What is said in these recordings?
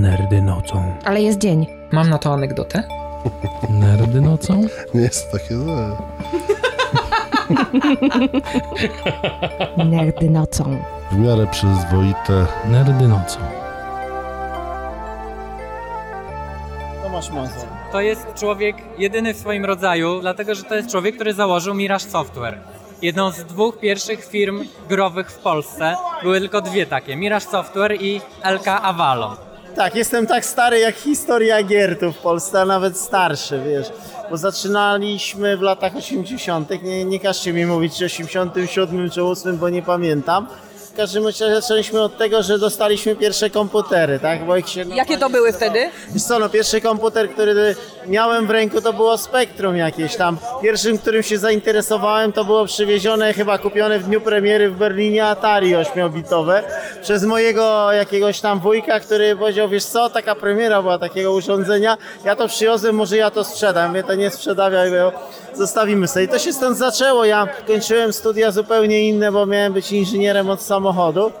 Nerdy nocą. Ale jest dzień. Mam na to anegdotę. Nerdy nocą? Nie jest takie złe. Nerdy nocą. W miarę przyzwoite. Nerdy nocą. Tomasz Mazur. To jest człowiek jedyny w swoim rodzaju, dlatego że to jest człowiek, który założył Mirage Software. Jedną z dwóch pierwszych firm growych w Polsce. Były tylko dwie takie, Mirage Software i LK Avalon. Tak, jestem tak stary jak historia gier tu w Polsce, a nawet starszy, wiesz. Bo zaczynaliśmy w latach 80. Nie, nie każcie mi mówić, czy 87 czy 8, bo nie pamiętam. W każdym razie zaczęliśmy od tego, że dostaliśmy pierwsze komputery, tak? Bo ich się Jakie to były wtedy? Wiesz co, no pierwszy komputer, który miałem w ręku to było Spectrum jakieś tam. Pierwszym, którym się zainteresowałem to było przywiezione, chyba kupione w dniu premiery w Berlinie Atari 8-bitowe przez mojego jakiegoś tam wujka, który powiedział, wiesz co, taka premiera była takiego urządzenia, ja to przywiozłem, może ja to sprzedam. Mówię, to nie sprzedawiaj, bo zostawimy sobie. I to się stąd zaczęło. Ja kończyłem studia zupełnie inne, bo miałem być inżynierem od samochodu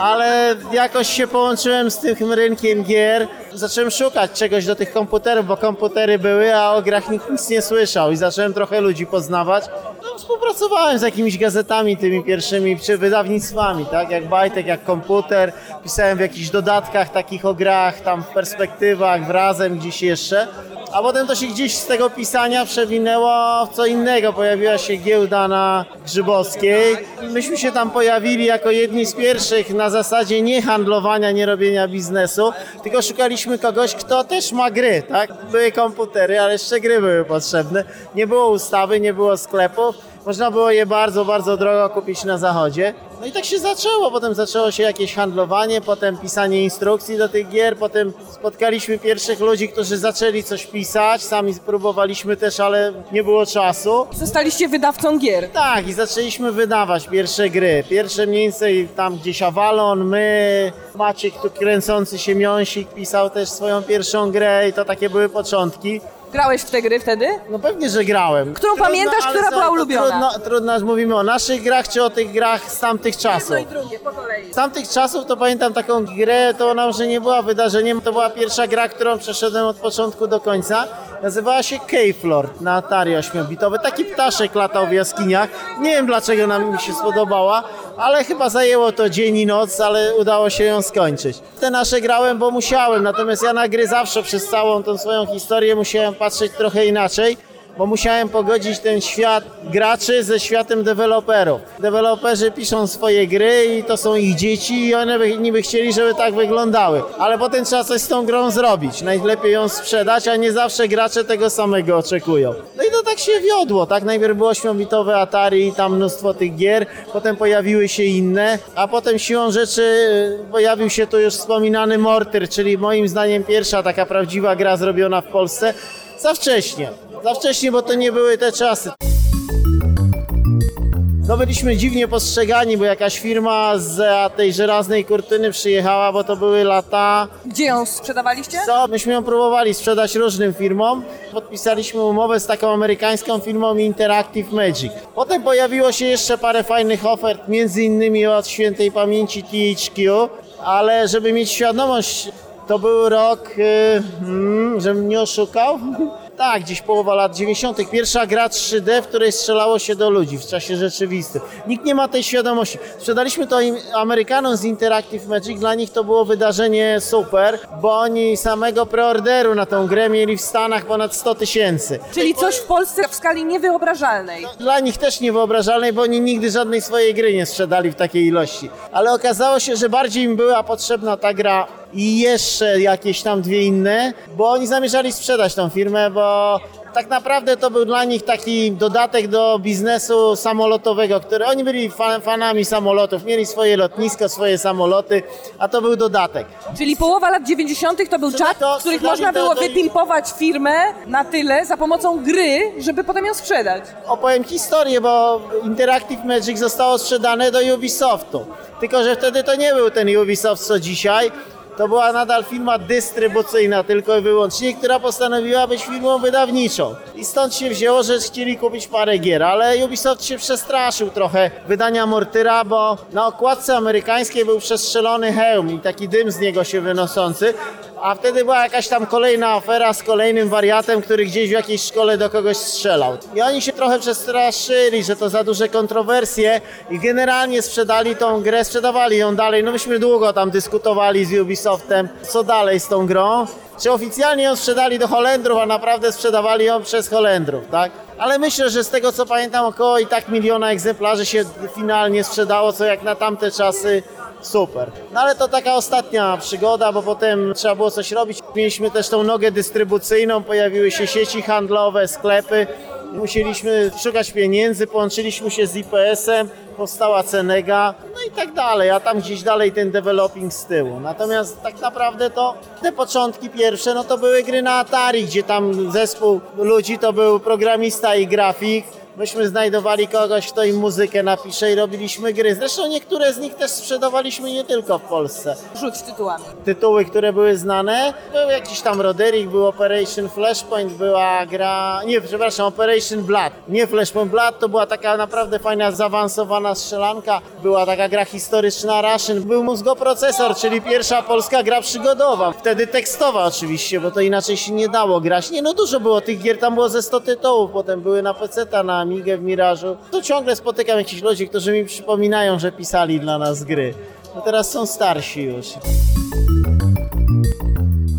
ale jakoś się połączyłem z tym rynkiem gier. Zacząłem szukać czegoś do tych komputerów, bo komputery były, a o grach nikt nic nie słyszał i zacząłem trochę ludzi poznawać. No, współpracowałem z jakimiś gazetami tymi pierwszymi, czy wydawnictwami, tak, jak Bajtek, jak Komputer. Pisałem w jakichś dodatkach takich o grach, tam w perspektywach, w Razem, gdzieś jeszcze. A potem to się gdzieś z tego pisania przewinęło w co innego. Pojawiła się giełda na Grzybowskiej myśmy się tam pojawili jako jedni z pierwszych na zasadzie nie handlowania, nie robienia biznesu, tylko szukaliśmy kogoś, kto też ma gry, tak? Były komputery, ale jeszcze gry były potrzebne. Nie było ustawy, nie było sklepów. Można było je bardzo, bardzo drogo kupić na zachodzie. No i tak się zaczęło. Potem zaczęło się jakieś handlowanie, potem pisanie instrukcji do tych gier, potem spotkaliśmy pierwszych ludzi, którzy zaczęli coś pisać. Sami próbowaliśmy też, ale nie było czasu. Zostaliście wydawcą gier. Tak, i zaczęliśmy wydawać pierwsze gry. Pierwsze mniej więcej tam gdzieś Avalon, my, Maciek tu kręcący się miąsik pisał też swoją pierwszą grę i to takie były początki. Grałeś w te gry wtedy? No pewnie, że grałem. Którą pamiętasz, ale która była to ulubiona? Trudno, trudno, aż mówimy o naszych grach, czy o tych grach z tamtych czasów. Jedno i drugie, po kolei. Z tamtych czasów to pamiętam taką grę, to ona może nie była wydarzeniem, to była pierwsza gra, którą przeszedłem od początku do końca. Nazywała się Keyflord na Atari 8-bitowy. Taki ptaszek latał w jaskiniach. Nie wiem dlaczego nam mi się spodobała, ale chyba zajęło to dzień i noc, ale udało się ją skończyć. Te nasze grałem, bo musiałem, natomiast ja na gry zawsze przez całą tą swoją historię musiałem patrzeć trochę inaczej bo musiałem pogodzić ten świat graczy ze światem deweloperów. Deweloperzy piszą swoje gry i to są ich dzieci i one by, niby chcieli, żeby tak wyglądały. Ale potem trzeba coś z tą grą zrobić. Najlepiej ją sprzedać, a nie zawsze gracze tego samego oczekują. No i to tak się wiodło, tak? Najpierw było 8-bitowe Atari i tam mnóstwo tych gier, potem pojawiły się inne, a potem siłą rzeczy y, pojawił się tu już wspominany Mortyr, czyli moim zdaniem pierwsza taka prawdziwa gra zrobiona w Polsce. Za wcześnie. Za wcześnie, bo to nie były te czasy. No byliśmy dziwnie postrzegani, bo jakaś firma z tej żelaznej kurtyny przyjechała, bo to były lata... Gdzie ją sprzedawaliście? Co? Myśmy ją próbowali sprzedać różnym firmom. Podpisaliśmy umowę z taką amerykańską firmą Interactive Magic. Potem pojawiło się jeszcze parę fajnych ofert, między innymi od świętej pamięci THQ, ale żeby mieć świadomość, to był rok, yy, żebym nie oszukał. Tak, gdzieś połowa lat 90. Pierwsza gra 3D, w której strzelało się do ludzi w czasie rzeczywistym. Nikt nie ma tej świadomości. Sprzedaliśmy to im- Amerykanom z Interactive Magic, dla nich to było wydarzenie super, bo oni samego preorderu na tą grę mieli w Stanach ponad 100 tysięcy. Czyli coś w Polsce w skali niewyobrażalnej. Dla nich też niewyobrażalnej, bo oni nigdy żadnej swojej gry nie sprzedali w takiej ilości. Ale okazało się, że bardziej im była potrzebna ta gra i jeszcze jakieś tam dwie inne, bo oni zamierzali sprzedać tą firmę, bo tak naprawdę to był dla nich taki dodatek do biznesu samolotowego, który oni byli fan, fanami samolotów, mieli swoje lotnisko, swoje samoloty, a to był dodatek. Czyli połowa lat 90. to był czas, to w których można to było do- wypimpować firmę na tyle za pomocą gry, żeby potem ją sprzedać. opowiem historię, bo Interactive Magic zostało sprzedane do Ubisoftu. Tylko, że wtedy to nie był ten Ubisoft co dzisiaj, to była nadal firma dystrybucyjna tylko i wyłącznie, która postanowiła być firmą wydawniczą. I stąd się wzięło, że chcieli kupić parę gier, ale Ubisoft się przestraszył trochę wydania Mortyra, bo na okładce amerykańskiej był przestrzelony hełm i taki dym z niego się wynoszący, a wtedy była jakaś tam kolejna afera z kolejnym wariatem, który gdzieś w jakiejś szkole do kogoś strzelał. I oni się trochę przestraszyli, że to za duże kontrowersje i generalnie sprzedali tą grę, sprzedawali ją dalej. No myśmy długo tam dyskutowali z Ubisoftem, co dalej z tą grą. Czy oficjalnie ją sprzedali do Holendrów, a naprawdę sprzedawali ją przez Holendrów, tak? Ale myślę, że z tego co pamiętam około i tak miliona egzemplarzy się finalnie sprzedało, co jak na tamte czasy super. No ale to taka ostatnia przygoda, bo potem trzeba było coś robić. Mieliśmy też tą nogę dystrybucyjną, pojawiły się sieci handlowe, sklepy. Musieliśmy szukać pieniędzy, połączyliśmy się z IPS-em, powstała Cenega, no i tak dalej, a tam gdzieś dalej ten developing z tyłu. Natomiast tak naprawdę to te początki pierwsze, no to były gry na Atari, gdzie tam zespół ludzi to był programista i grafik, myśmy znajdowali kogoś, kto im muzykę napisze i robiliśmy gry. Zresztą niektóre z nich też sprzedawaliśmy nie tylko w Polsce. Rzuć tytułami. Tytuły, które były znane, był jakiś tam Roderick, był Operation Flashpoint, była gra, nie, przepraszam, Operation Blood. Nie Flashpoint Blood, to była taka naprawdę fajna, zaawansowana strzelanka. Była taka gra historyczna Russian. Był mózgoprocesor, czyli pierwsza polska gra przygodowa. Wtedy tekstowa oczywiście, bo to inaczej się nie dało grać. Nie, no dużo było tych gier, tam było ze 100 tytułów, potem były na PC, na Amigę w Mirażu. To ciągle spotykam jakichś ludzi, którzy mi przypominają, że pisali dla nas gry. No teraz są starsi już.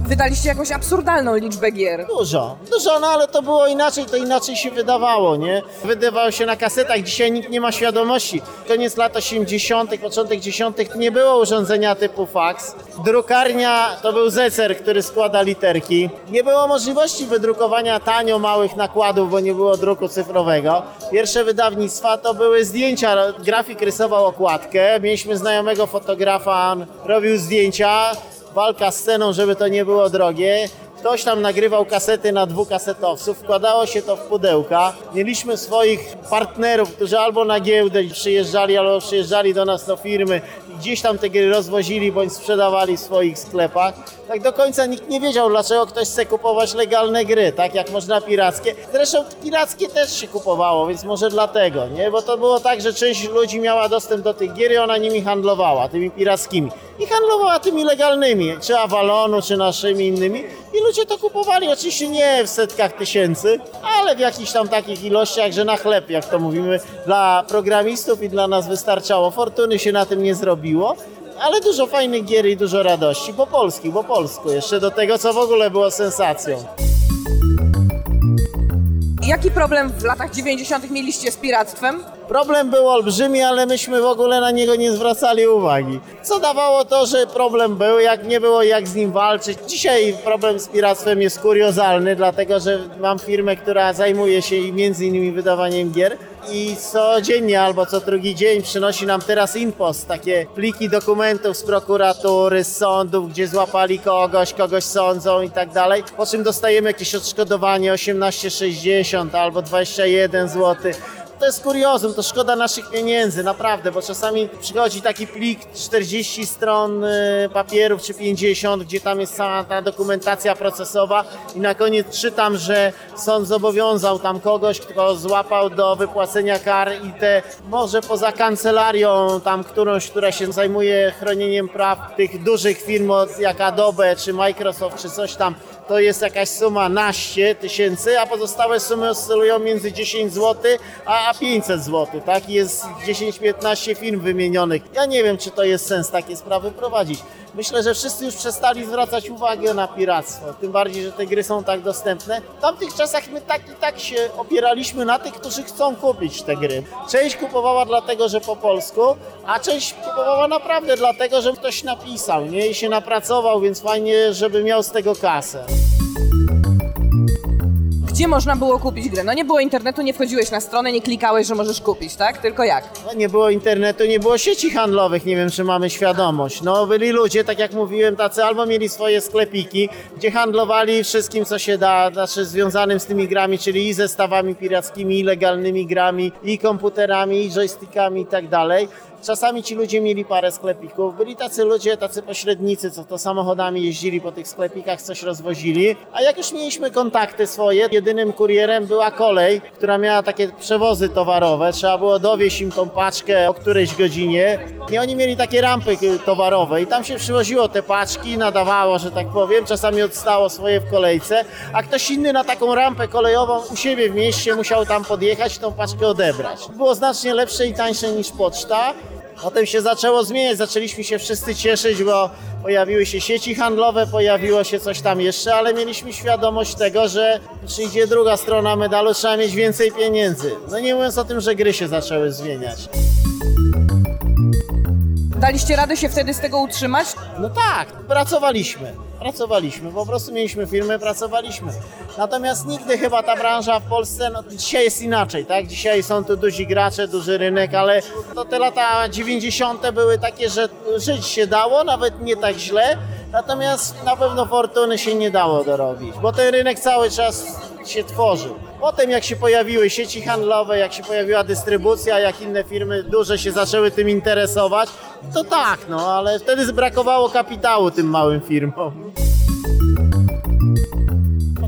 Wydaliście jakąś absurdalną liczbę gier. Dużo, dużo, no ale to było inaczej, to inaczej się wydawało, nie? Wydawało się na kasetach, dzisiaj nikt nie ma świadomości. Koniec lat 80., początek 10. nie było urządzenia typu fax. Drukarnia to był zecer, który składa literki. Nie było możliwości wydrukowania tanio małych nakładów, bo nie było druku cyfrowego. Pierwsze wydawnictwa to były zdjęcia, grafik rysował okładkę, mieliśmy znajomego fotografa, robił zdjęcia, walka z ceną, żeby to nie było drogie. Ktoś tam nagrywał kasety na dwukasetowców, wkładało się to w pudełka. Mieliśmy swoich partnerów, którzy albo na giełdę przyjeżdżali, albo przyjeżdżali do nas do firmy i gdzieś tam te gry rozwozili bądź sprzedawali w swoich sklepach. Tak do końca nikt nie wiedział, dlaczego ktoś chce kupować legalne gry, tak jak można pirackie. Zresztą pirackie też się kupowało, więc może dlatego, nie? Bo to było tak, że część ludzi miała dostęp do tych gier i ona nimi handlowała, tymi pirackimi. I handlowała tymi legalnymi, czy Avalonu, czy naszymi innymi. I ludzie to kupowali, oczywiście nie w setkach tysięcy, ale w jakichś tam takich ilościach, że na chleb, jak to mówimy, dla programistów i dla nas wystarczało. Fortuny się na tym nie zrobiło, ale dużo fajnych gier i dużo radości, po polsku, po polsku, jeszcze do tego, co w ogóle było sensacją. Jaki problem w latach 90. mieliście z piractwem? Problem był olbrzymi, ale myśmy w ogóle na niego nie zwracali uwagi. Co dawało to, że problem był, jak nie było jak z nim walczyć. Dzisiaj problem z piractwem jest kuriozalny, dlatego że mam firmę, która zajmuje się między innymi wydawaniem gier i codziennie albo co drugi dzień przynosi nam teraz InPost, takie pliki dokumentów z prokuratury, z sądów, gdzie złapali kogoś, kogoś sądzą i tak dalej. Po czym dostajemy jakieś odszkodowanie 18,60 albo 21 zł. To jest kuriozum, to szkoda naszych pieniędzy, naprawdę, bo czasami przychodzi taki plik 40 stron y, papierów czy 50, gdzie tam jest cała ta dokumentacja procesowa i na koniec czytam, że sąd zobowiązał tam kogoś, kto złapał do wypłacenia kar i te może poza kancelarią tam którąś, która się zajmuje chronieniem praw tych dużych firm jak Adobe czy Microsoft czy coś tam, to jest jakaś suma naście tysięcy, a pozostałe sumy oscylują między 10 zł a a 500 zł, tak? Jest 10-15 firm wymienionych. Ja nie wiem, czy to jest sens takie sprawy prowadzić. Myślę, że wszyscy już przestali zwracać uwagę na piractwo, tym bardziej, że te gry są tak dostępne. W tamtych czasach my tak i tak się opieraliśmy na tych, którzy chcą kupić te gry. Część kupowała dlatego, że po polsku, a część kupowała naprawdę dlatego, że ktoś napisał, nie? I się napracował, więc fajnie, żeby miał z tego kasę. Gdzie można było kupić grę? No nie było internetu, nie wchodziłeś na stronę, nie klikałeś, że możesz kupić, tak? Tylko jak? No, nie było internetu, nie było sieci handlowych, nie wiem czy mamy świadomość. No byli ludzie, tak jak mówiłem, tacy albo mieli swoje sklepiki, gdzie handlowali wszystkim co się da, znaczy związanym z tymi grami, czyli i zestawami pirackimi, i legalnymi grami, i komputerami, i joystickami i tak dalej. Czasami ci ludzie mieli parę sklepików. Byli tacy ludzie, tacy pośrednicy, co to samochodami jeździli po tych sklepikach, coś rozwozili. A jak już mieliśmy kontakty swoje, jedynym kurierem była kolej, która miała takie przewozy towarowe. Trzeba było dowieść im tą paczkę o którejś godzinie. I oni mieli takie rampy towarowe i tam się przywoziło te paczki, nadawało, że tak powiem. Czasami odstało swoje w kolejce, a ktoś inny na taką rampę kolejową u siebie w mieście musiał tam podjechać i tą paczkę odebrać. Było znacznie lepsze i tańsze niż poczta. Potem się zaczęło zmieniać, zaczęliśmy się wszyscy cieszyć, bo pojawiły się sieci handlowe, pojawiło się coś tam jeszcze, ale mieliśmy świadomość tego, że przyjdzie druga strona medalu, trzeba mieć więcej pieniędzy. No nie mówiąc o tym, że gry się zaczęły zmieniać. Daliście radę się wtedy z tego utrzymać? No tak, pracowaliśmy. Pracowaliśmy, po prostu mieliśmy firmy, pracowaliśmy. Natomiast nigdy chyba ta branża w Polsce, no dzisiaj jest inaczej, tak? Dzisiaj są tu duzi gracze, duży rynek, ale to te lata 90. były takie, że żyć się dało, nawet nie tak źle. Natomiast na pewno fortuny się nie dało dorobić, bo ten rynek cały czas się tworzył. Potem jak się pojawiły sieci handlowe, jak się pojawiła dystrybucja, jak inne firmy duże się zaczęły tym interesować, to tak, no ale wtedy brakowało kapitału tym małym firmom.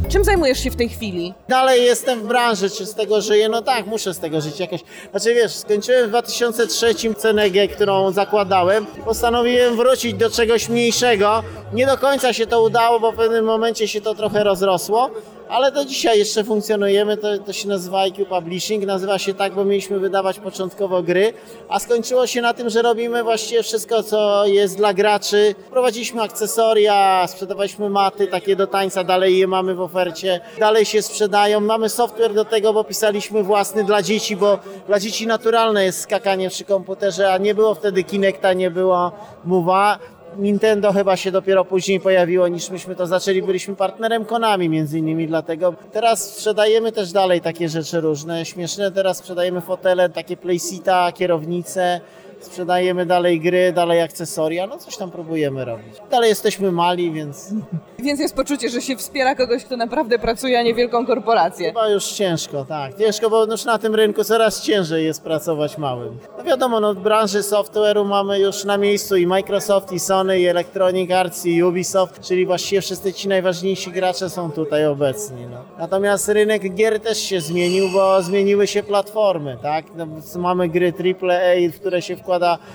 Czym zajmujesz się w tej chwili? Dalej jestem w branży, czy z tego żyję? No tak, muszę z tego żyć jakoś. Znaczy wiesz, skończyłem w 2003 CNG, którą zakładałem. Postanowiłem wrócić do czegoś mniejszego. Nie do końca się to udało, bo w pewnym momencie się to trochę rozrosło. Ale do dzisiaj jeszcze funkcjonujemy, to, to się nazywa IQ Publishing, nazywa się tak, bo mieliśmy wydawać początkowo gry, a skończyło się na tym, że robimy właściwie wszystko, co jest dla graczy. Prowadziliśmy akcesoria, sprzedawaliśmy maty takie do tańca, dalej je mamy w ofercie, dalej się sprzedają. Mamy software do tego, bo pisaliśmy własny dla dzieci, bo dla dzieci naturalne jest skakanie przy komputerze, a nie było wtedy Kinecta, nie było Move'a. Nintendo chyba się dopiero później pojawiło niż myśmy to zaczęli. Byliśmy partnerem Konami między innymi, dlatego teraz sprzedajemy też dalej takie rzeczy różne, śmieszne. Teraz sprzedajemy fotele, takie playseata, kierownice, sprzedajemy dalej gry, dalej akcesoria, no coś tam próbujemy robić. Dalej jesteśmy mali, więc Więc jest poczucie, że się wspiera kogoś, kto naprawdę pracuje, a nie wielką korporację. chyba już ciężko, tak. Ciężko, bo już na tym rynku coraz ciężej jest pracować małym. No wiadomo, no w branży software'u mamy już na miejscu i Microsoft, i Sony, i Electronic Arts, i Ubisoft, czyli właściwie wszyscy ci najważniejsi gracze są tutaj obecni. No. Natomiast rynek gier też się zmienił, bo zmieniły się platformy, tak? No, mamy gry AAA, w które się wkłada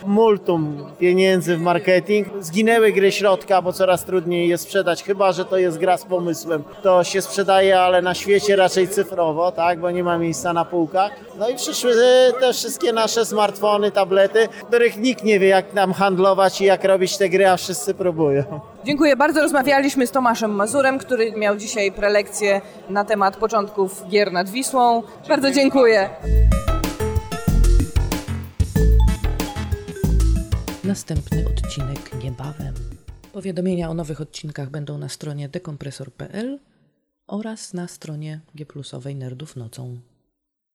multum pieniędzy w marketing. Zginęły gry środka, bo coraz trudniej je sprzedać, chyba że to jest gra z pomysłem. To się sprzedaje, ale na świecie raczej cyfrowo, tak? Bo nie ma miejsca na półkach. No i przyszły e, te wszystkie nasze smartfony, tablety, których nikt nie wie, jak nam handlować i jak robić te gry, a wszyscy próbują. Dziękuję bardzo. Rozmawialiśmy z Tomaszem Mazurem, który miał dzisiaj prelekcję na temat początków gier nad Wisłą. Bardzo dziękuję. Następny odcinek niebawem. Powiadomienia o nowych odcinkach będą na stronie dekompresor.pl oraz na stronie G Nerdów Nocą.